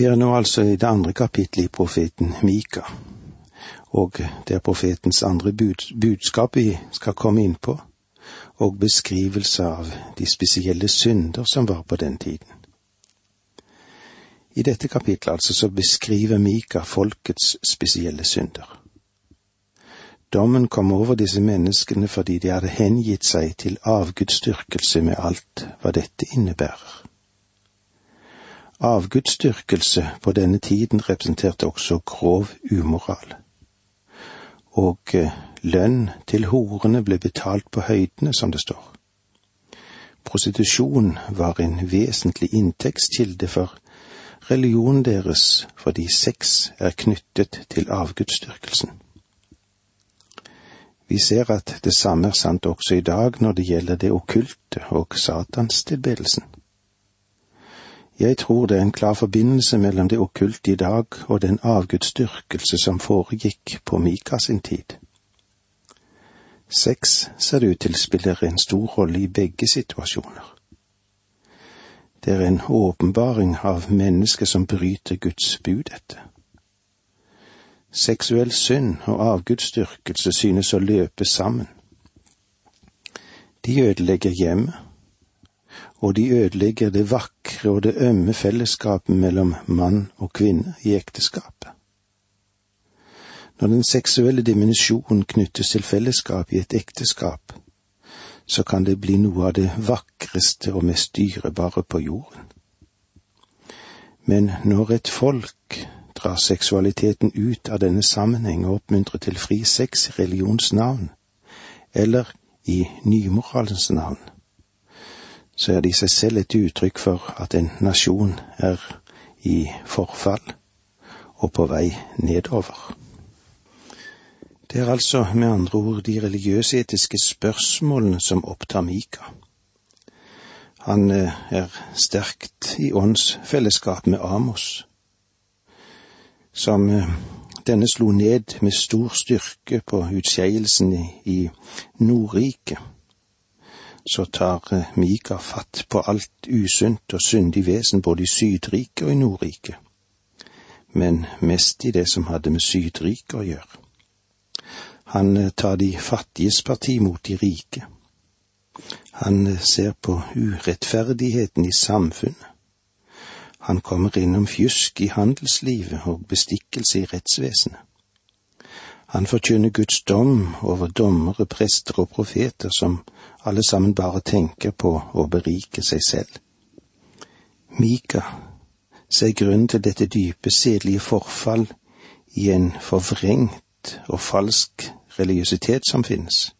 Vi er nå altså i det andre kapittelet i profeten Mika, og det er profetens andre budskap vi skal komme inn på, og beskrivelse av de spesielle synder som var på den tiden. I dette kapittelet altså så beskriver Mika folkets spesielle synder. Dommen kom over disse menneskene fordi de hadde hengitt seg til avgudsdyrkelse med alt hva dette innebærer. Avgudsdyrkelse på denne tiden representerte også grov umoral. Og eh, lønn til horene ble betalt på høydene, som det står. Prostitusjon var en vesentlig inntektskilde for religionen deres fordi sex er knyttet til avgudsdyrkelsen. Vi ser at det samme er sant også i dag når det gjelder det okkulte og satanstilbedelsen. Jeg tror det er en klar forbindelse mellom det okkulte i dag og den avgudsdyrkelse som foregikk på Mika sin tid. Sex ser det ut til spiller en stor rolle i begge situasjoner. Det er en åpenbaring av mennesket som bryter Guds bud etter. Seksuell synd og avgudsdyrkelse synes å løpe sammen. De ødelegger hjemmet, og de ødelegger det vakre og det ømme fellesskapet mellom mann og kvinne i ekteskapet. Når den seksuelle dimensjonen knyttes til fellesskap i et ekteskap, så kan det bli noe av det vakreste og mest dyrebare på jorden. Men når et folk drar seksualiteten ut av denne sammenheng og oppmuntrer til fri sex i religions navn, eller i nymoralens navn, så er det i seg selv et uttrykk for at en nasjon er i forfall og på vei nedover. Det er altså med andre ord de religiøse-etiske spørsmålene som opptar Mika. Han eh, er sterkt i åndsfellesskap med Amos, som eh, denne slo ned med stor styrke på utskeielsen i Nordriket, så tar eh, Mika fatt på alt usunt og syndig vesen både i Sydriket og i Nordriket, men mest i det som hadde med Sydriket å gjøre. Han eh, tar de fattiges parti mot de rike. Han ser på urettferdigheten i samfunnet han kommer innom fjusk i handelslivet og bestikkelse i rettsvesenet. Han forkynner Guds dom over dommere, prester og profeter som alle sammen bare tenker på å berike seg selv. Mika ser grunnen til dette dype sedelige forfall i en forvrengt og falsk religiøsitet som finnes.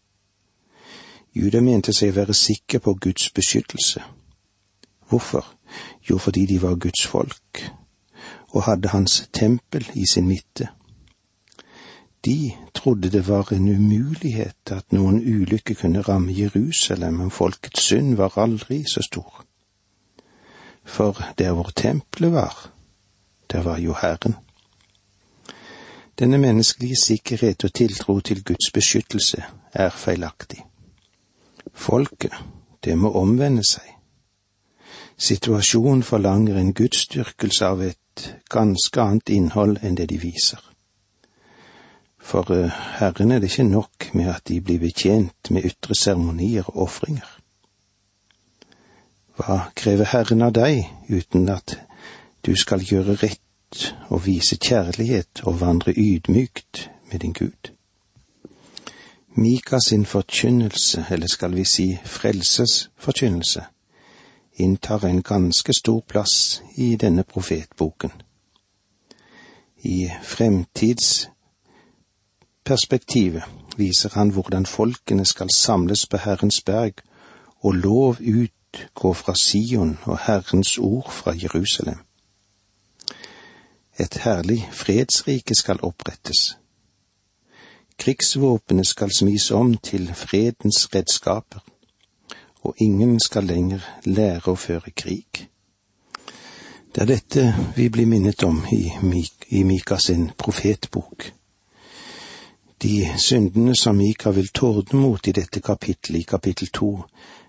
Juda mente seg å være sikker på Guds beskyttelse. Hvorfor? Jo, fordi de var Guds folk og hadde hans tempel i sin midte. De trodde det var en umulighet at noen ulykke kunne ramme Jerusalem, men folkets synd var aldri så stor. For der hvor tempelet var, der var jo Herren. Denne menneskelige sikkerhet og tiltro til Guds beskyttelse er feilaktig. Folket, det må omvende seg. Situasjonen forlanger en gudsdyrkelse av et ganske annet innhold enn det de viser. For uh, Herren er det ikke nok med at de blir betjent med ytre seremonier og ofringer. Hva krever Herren av deg uten at du skal gjøre rett og vise kjærlighet og vandre ydmykt med din Gud? Mika sin forkynnelse, eller skal vi si frelsesforkynnelse, inntar en ganske stor plass i denne profetboken. I fremtidsperspektivet viser han hvordan folkene skal samles på Herrens berg, og lov utgå fra Sion og Herrens ord fra Jerusalem. Et herlig fredsrike skal opprettes. Krigsvåpenet skal smis om til fredens redskaper og ingen skal lenger lære å føre krig. Det er dette vi blir minnet om i, i Mika sin profetbok. De syndene som Mika vil tordne mot i dette kapittelet, i kapittel to,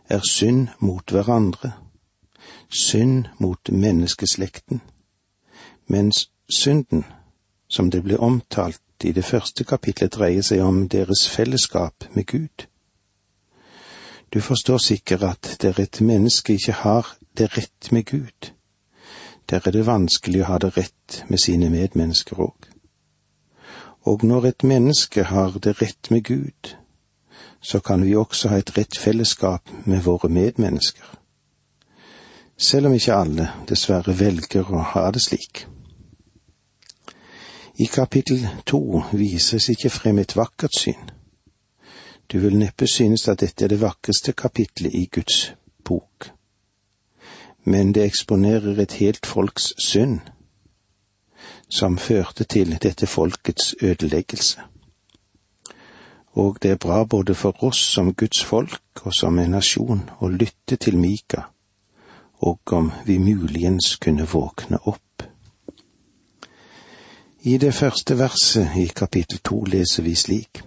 er synd mot hverandre, synd mot menneskeslekten, mens synden, som det ble omtalt i det første kapitlet, dreier seg om deres fellesskap med Gud. Du forstår sikkert at der et menneske ikke har det rett med Gud, der er det vanskelig å ha det rett med sine medmennesker òg. Og når et menneske har det rett med Gud, så kan vi også ha et rett fellesskap med våre medmennesker. Selv om ikke alle dessverre velger å ha det slik. I kapittel to vises ikke frem et vakkert syn. Du vil neppe synes at dette er det vakreste kapitlet i Guds bok. Men det eksponerer et helt folks synd, som førte til dette folkets ødeleggelse. Og det er bra både for oss som Guds folk og som en nasjon å lytte til Mika, og om vi muligens kunne våkne opp. I det første verset i kapittel to leser vi slik.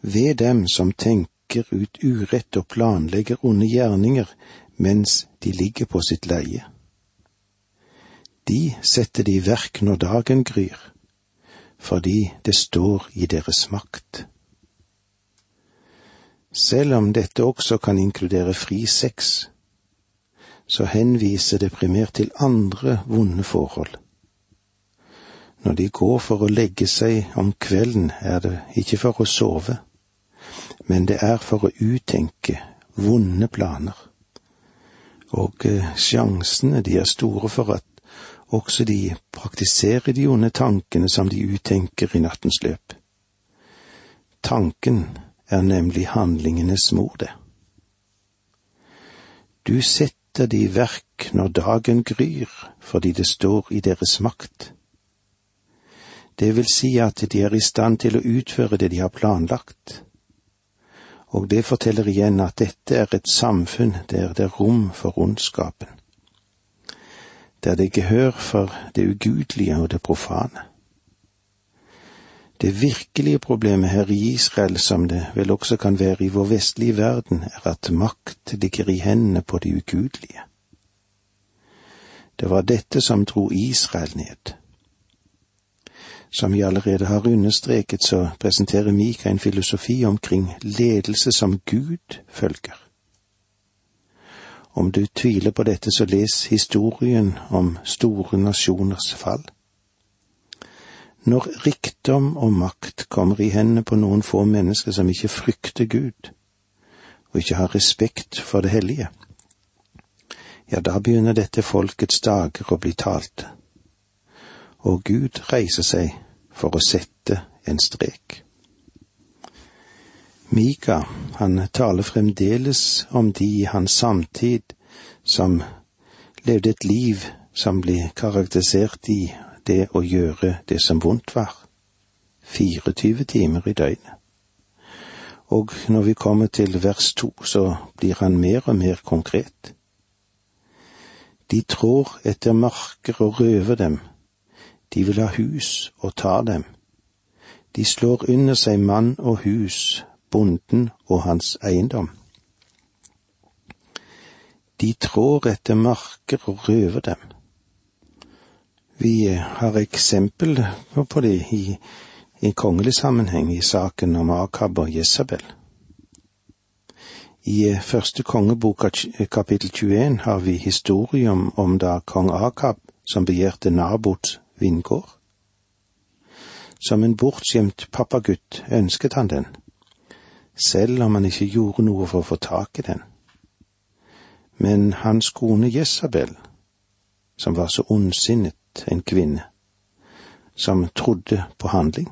Ved dem som tenker ut urett og planlegger onde gjerninger mens de ligger på sitt leie. De setter de i verk når dagen gryr, fordi det står i deres makt. Selv om dette også kan inkludere fri sex, så henviser det primært til andre vonde forhold når de går for å legge seg om kvelden, er det ikke for å sove, men det er for å uttenke vonde planer. Og eh, sjansene de er store for at også de praktiserer de onde tankene som de uttenker i nattens løp. Tanken er nemlig handlingenes mor, det. Du setter de i verk når dagen gryr, fordi det står i deres makt. Det vil si at de er i stand til å utføre det de har planlagt. Og det forteller igjen at dette er et samfunn der det er rom for ondskapen. Der det er gehør for det ugudelige og det profane. Det virkelige problemet her i Israel, som det vel også kan være i vår vestlige verden, er at makt ligger i hendene på de ugudelige. Det var dette som dro Israel ned. Som vi allerede har understreket, så presenterer Mika en filosofi omkring ledelse som Gud følger. Om du tviler på dette, så les historien om store nasjoners fall. Når rikdom og makt kommer i hendene på noen få mennesker som ikke frykter Gud, og ikke har respekt for det hellige, ja, da begynner dette folkets dager å bli talte og Gud reiser seg for å sette en strek. Mika, han taler fremdeles om de i hans samtid som levde et liv som blir karakterisert i det å gjøre det som vondt var. 24 timer i døgnet. Og når vi kommer til vers to, så blir han mer og mer konkret. De trår etter marker og røver dem, de vil ha hus og ta dem. De slår under seg mann og hus, bonden og hans eiendom. De trår etter marker og røver dem. Vi har eksempel på det i, i kongelig sammenheng i saken om Akab og Jesabel. I første kongebok kapittel 21 har vi historien om, da kong Akab, som begjærte Nabot vingård. Som en bortskjemt pappagutt ønsket han den, selv om han ikke gjorde noe for å få tak i den. Men hans kone Jesabel, som var så ondsinnet en kvinne, som trodde på handling.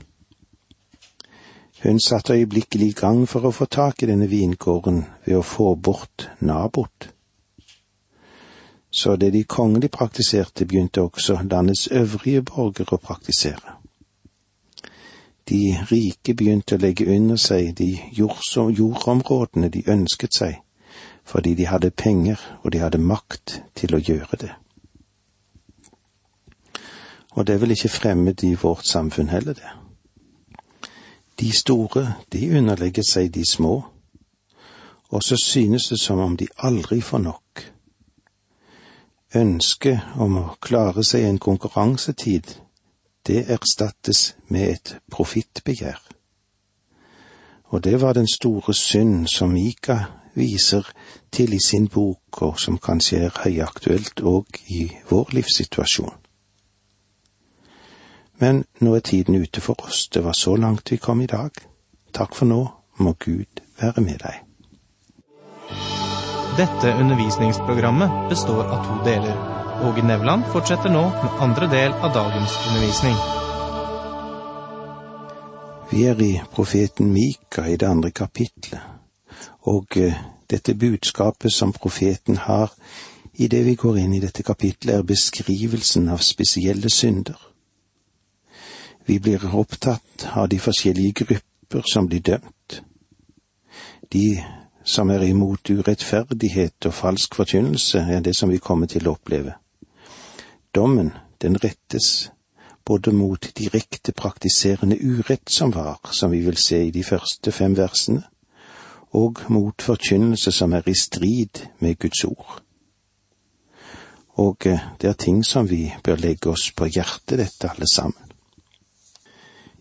Hun satte øyeblikkelig i gang for å få tak i denne vingården ved å få bort Nabot så det de kongelig praktiserte, begynte også landets øvrige borgere å praktisere. De rike begynte å legge under seg de jordområdene de ønsket seg, fordi de hadde penger og de hadde makt til å gjøre det. Og det er vel ikke fremmed i vårt samfunn heller, det. De store, de underlegger seg de små, og så synes det som om de aldri får nok Ønsket om å klare seg en konkurransetid, det erstattes med et profittbegjær. Og det var den store synd som Mika viser til i sin bok, og som kanskje er høyaktuelt òg i vår livssituasjon. Men nå er tiden ute for oss, det var så langt vi kom i dag. Takk for nå, må Gud være med deg. Dette undervisningsprogrammet består av to deler. Åge Nevland fortsetter nå med andre del av dagens undervisning. Vi er i profeten Mika i det andre kapitlet, og eh, dette budskapet som profeten har i det vi går inn i dette kapitlet, er beskrivelsen av spesielle synder. Vi blir opptatt av de forskjellige grupper som blir dømt. De som er imot urettferdighet og falsk forkynnelse, er det som vi kommer til å oppleve. Dommen, den rettes både mot direkte praktiserende urett som var, som vi vil se i de første fem versene, og mot forkynnelse som er i strid med Guds ord. Og eh, det er ting som vi bør legge oss på hjertet, dette alle sammen.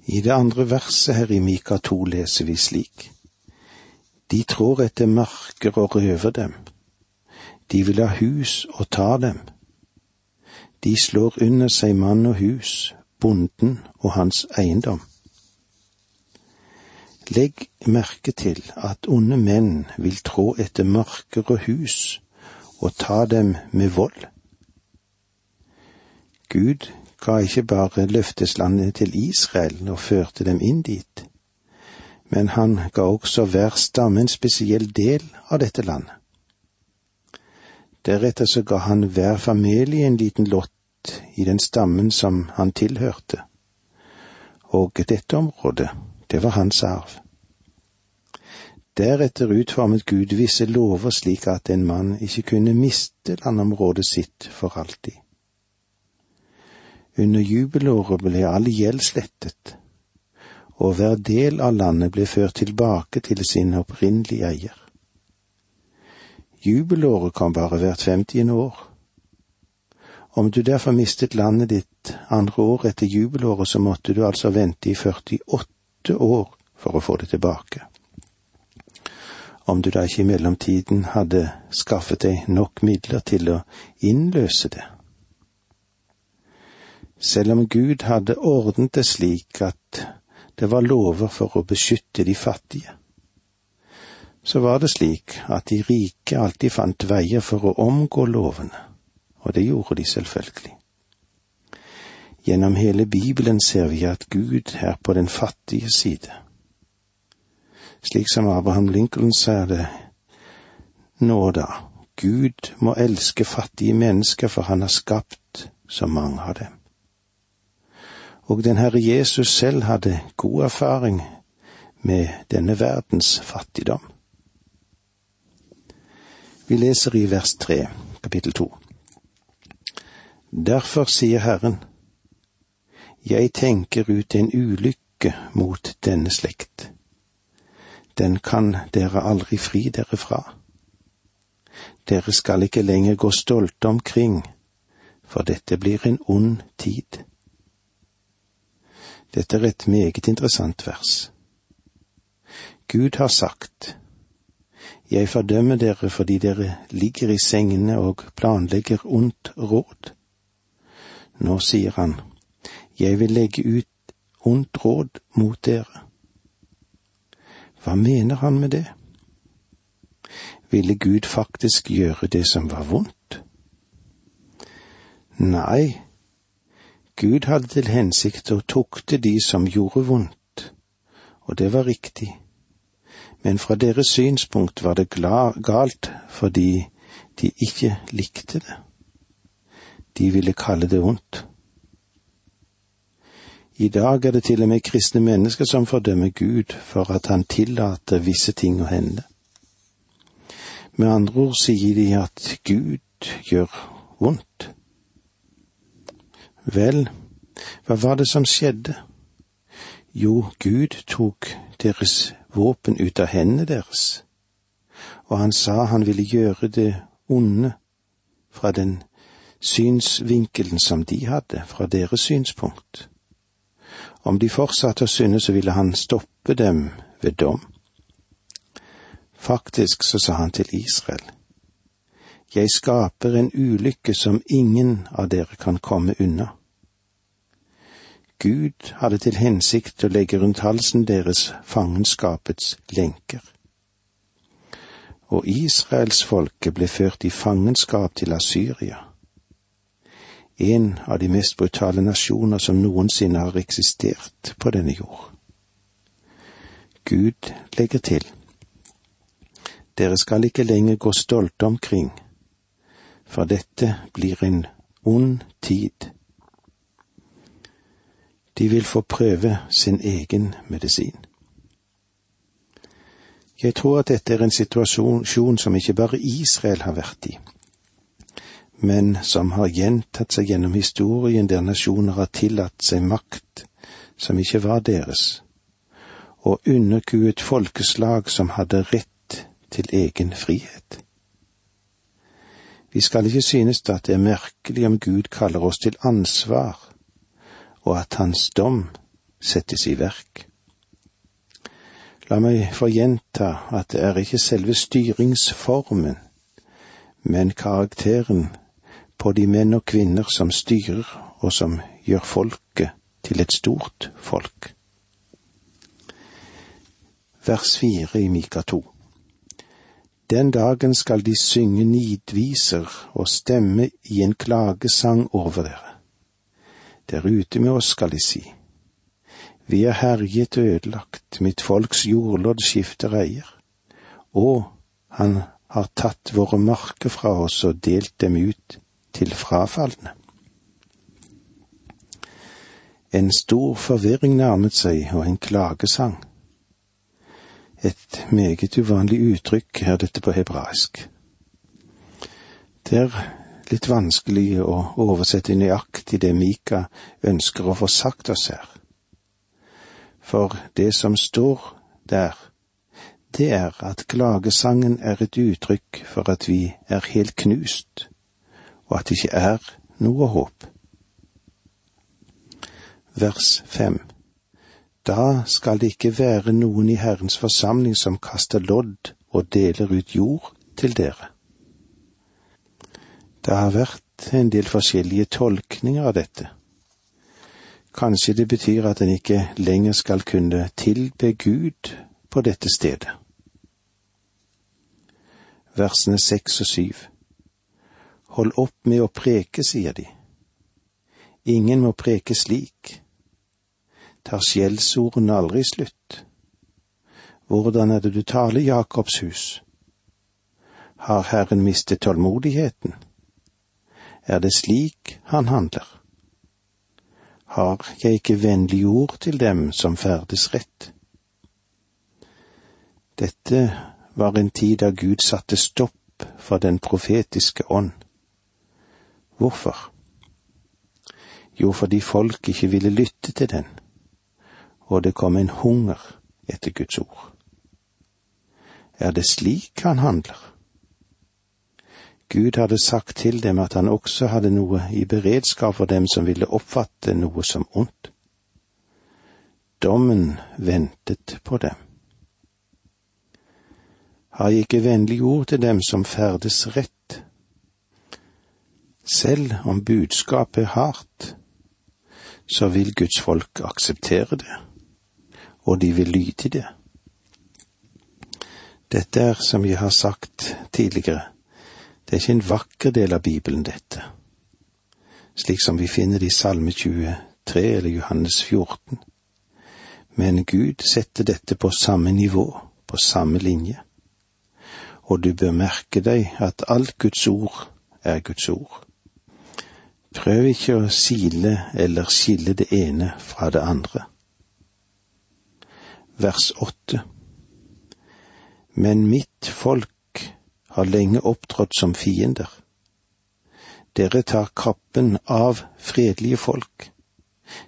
I det andre verset her i Mika 2 leser vi slik. De trår etter marker og røver dem. De vil ha hus og ta dem. De slår under seg mann og hus, bonden og hans eiendom. Legg merke til at onde menn vil trå etter marker og hus og ta dem med vold. Gud ga ikke bare løfteslandet til Israel og førte dem inn dit men han ga også hver stamme en spesiell del av dette landet. Deretter så ga han hver familie en liten lott i den stammen som han tilhørte, og dette området, det var hans arv. Deretter utformet Gud visse lover slik at en mann ikke kunne miste landområdet sitt for alltid. Under jubelåret ble all gjeld slettet, og hver del av landet ble ført tilbake til sin opprinnelige eier. Jubelåret kan bare hvert femtiende år. Om du derfor mistet landet ditt andre år etter jubelåret, så måtte du altså vente i 48 år for å få det tilbake. Om du da ikke i mellomtiden hadde skaffet deg nok midler til å innløse det. Selv om Gud hadde ordnet det slik at det var lover for å beskytte de fattige. Så var det slik at de rike alltid fant veier for å omgå lovene, og det gjorde de selvfølgelig. Gjennom hele Bibelen ser vi at Gud er på den fattige side. Slik som Abraham Lincoln sa det nå da, Gud må elske fattige mennesker, for han har skapt så mange av dem og den Herre Jesus selv hadde god erfaring med denne verdens fattigdom. Vi leser i vers tre, kapittel to. Derfor sier Herren, jeg tenker ut en ulykke mot denne slekt. Den kan dere aldri fri dere fra. Dere skal ikke lenger gå stolte omkring, for dette blir en ond tid. Dette er et meget interessant vers. Gud har sagt, Jeg fordømmer dere fordi dere ligger i sengene og planlegger ondt råd. Nå sier han, Jeg vil legge ut ondt råd mot dere. Hva mener han med det? Ville Gud faktisk gjøre det som var vondt? Nei, Gud hadde til hensikt å tukte de som gjorde vondt, og det var riktig, men fra deres synspunkt var det galt fordi de ikke likte det. De ville kalle det vondt. I dag er det til og med kristne mennesker som fordømmer Gud for at han tillater visse ting å hende. Med andre ord sier de at Gud gjør vondt. Vel, hva var det som skjedde? Jo, Gud tok deres våpen ut av hendene deres, og han sa han ville gjøre det onde fra den synsvinkelen som de hadde, fra deres synspunkt. Om de fortsatte å synde, så ville han stoppe dem ved dom. Faktisk så sa han til Israel, Jeg skaper en ulykke som ingen av dere kan komme unna. Gud hadde til hensikt å legge rundt halsen deres fangenskapets lenker. Og israelsfolket ble ført i fangenskap til Asyria en av de mest brutale nasjoner som noensinne har eksistert på denne jord. Gud legger til, dere skal ikke lenger gå stolte omkring, for dette blir en ond tid. De vil få prøve sin egen medisin. Jeg tror at dette er en situasjon som ikke bare Israel har vært i men som har gjentatt seg gjennom historien der nasjoner har tillatt seg makt som ikke var deres, og underkuet folkeslag som hadde rett til egen frihet. Vi skal ikke synes at det er merkelig om Gud kaller oss til ansvar, og at Hans dom settes i verk. La meg få gjenta at det er ikke selve styringsformen, men karakteren på de menn og kvinner som styrer og som gjør folket til et stort folk. Vers fire i Mika to. Den dagen skal de synge nidviser og stemme i en klagesang over dere. Der ute med oss skal de si. Vi er herjet og ødelagt, mitt folks jordlodd skifter eier. Og han har tatt våre marker fra oss og delt dem ut til frafalne. En stor forvirring nærmet seg, og en klagesang. Et meget uvanlig uttrykk er dette på hebraisk. Det er litt vanskelig å oversette nøyaktig det Mika ønsker å få sagt oss her. For det som står der, det er at klagesangen er et uttrykk for at vi er helt knust, og at det ikke er noe håp. Vers fem Da skal det ikke være noen i Herrens forsamling som kaster lodd og deler ut jord til dere. Det har vært en del forskjellige tolkninger av dette. Kanskje det betyr at en ikke lenger skal kunne tilbe Gud på dette stedet. Versene seks og syv. Hold opp med å preke, sier de. Ingen må preke slik. Tar skjellsordene aldri slutt? Hvordan er det du taler, Jakobs hus? Har Herren mistet tålmodigheten? Er det slik han handler? Har jeg ikke vennlige ord til dem som ferdes rett? Dette var en tid da Gud satte stopp for den profetiske ånd. Hvorfor? Jo, fordi folk ikke ville lytte til den, og det kom en hunger etter Guds ord. Er det slik han handler? Gud hadde sagt til dem at han også hadde noe i beredskap for dem som ville oppfatte noe som ondt. Dommen ventet på dem. Har jeg ikke vennlige ord til dem som ferdes rett, selv om budskapet er hardt, så vil Guds folk akseptere det, og de vil lyde det. Dette er, som jeg har sagt tidligere, det er ikke en vakker del av Bibelen, dette, slik som vi finner det i Salme 23 eller Johannes 14. Men Gud setter dette på samme nivå, på samme linje. Og du bør merke deg at alt Guds ord er Guds ord. Prøv ikke å sile eller skille det ene fra det andre. Vers åtte. Men mitt folk har lenge opptrådt som fiender. Dere tar kappen av fredelige folk.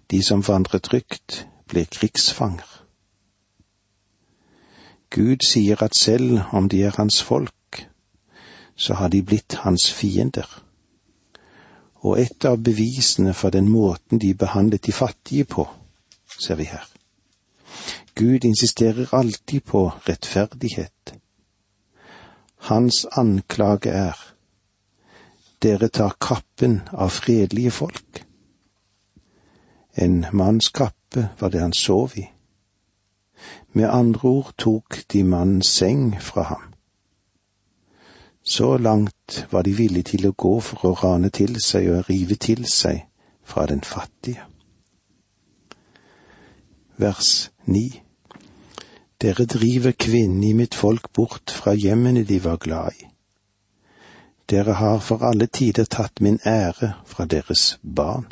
De som vandrer trygt, blir krigsfanger. Gud sier at selv om de er hans folk, så har de blitt hans fiender og et av bevisene for den måten de behandlet de fattige på, ser vi her. Gud insisterer alltid på rettferdighet. Hans anklage er dere tar kappen av fredelige folk. En manns kappe var det han sov i. Med andre ord tok de mannens seng fra ham. Så langt var de villige til å gå for å rane til seg og rive til seg fra den fattige. Vers 9 Dere driver kvinnene i mitt folk bort fra hjemmene de var glad i. Dere har for alle tider tatt min ære fra deres barn.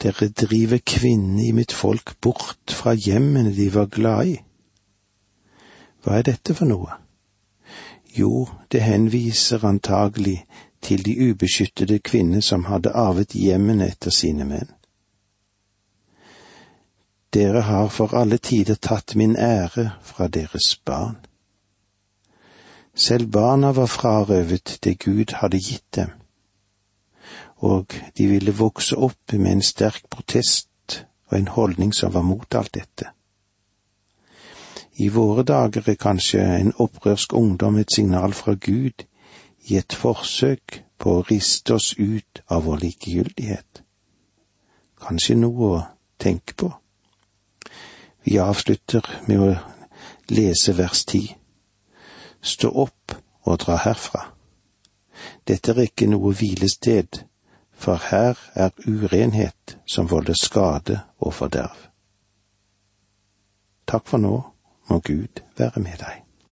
Dere driver kvinnene i mitt folk bort fra hjemmene de var glad i. Hva er dette for noe? Jo, det henviser antagelig til de ubeskyttede kvinner som hadde arvet hjemmene etter sine menn. Dere har for alle tider tatt min ære fra deres barn. Selv barna var frarøvet det Gud hadde gitt dem og de ville vokse opp med en sterk protest og en holdning som var mot alt dette. I våre dager er kanskje en opprørsk ungdom et signal fra Gud i et forsøk på å riste oss ut av vår likegyldighet. Kanskje noe å tenke på. Vi avslutter med å lese vers ti. Stå opp og dra herfra. Dette er ikke noe hvilested, for her er urenhet som volder skade og forderv. Takk for nå, må Gud være med deg.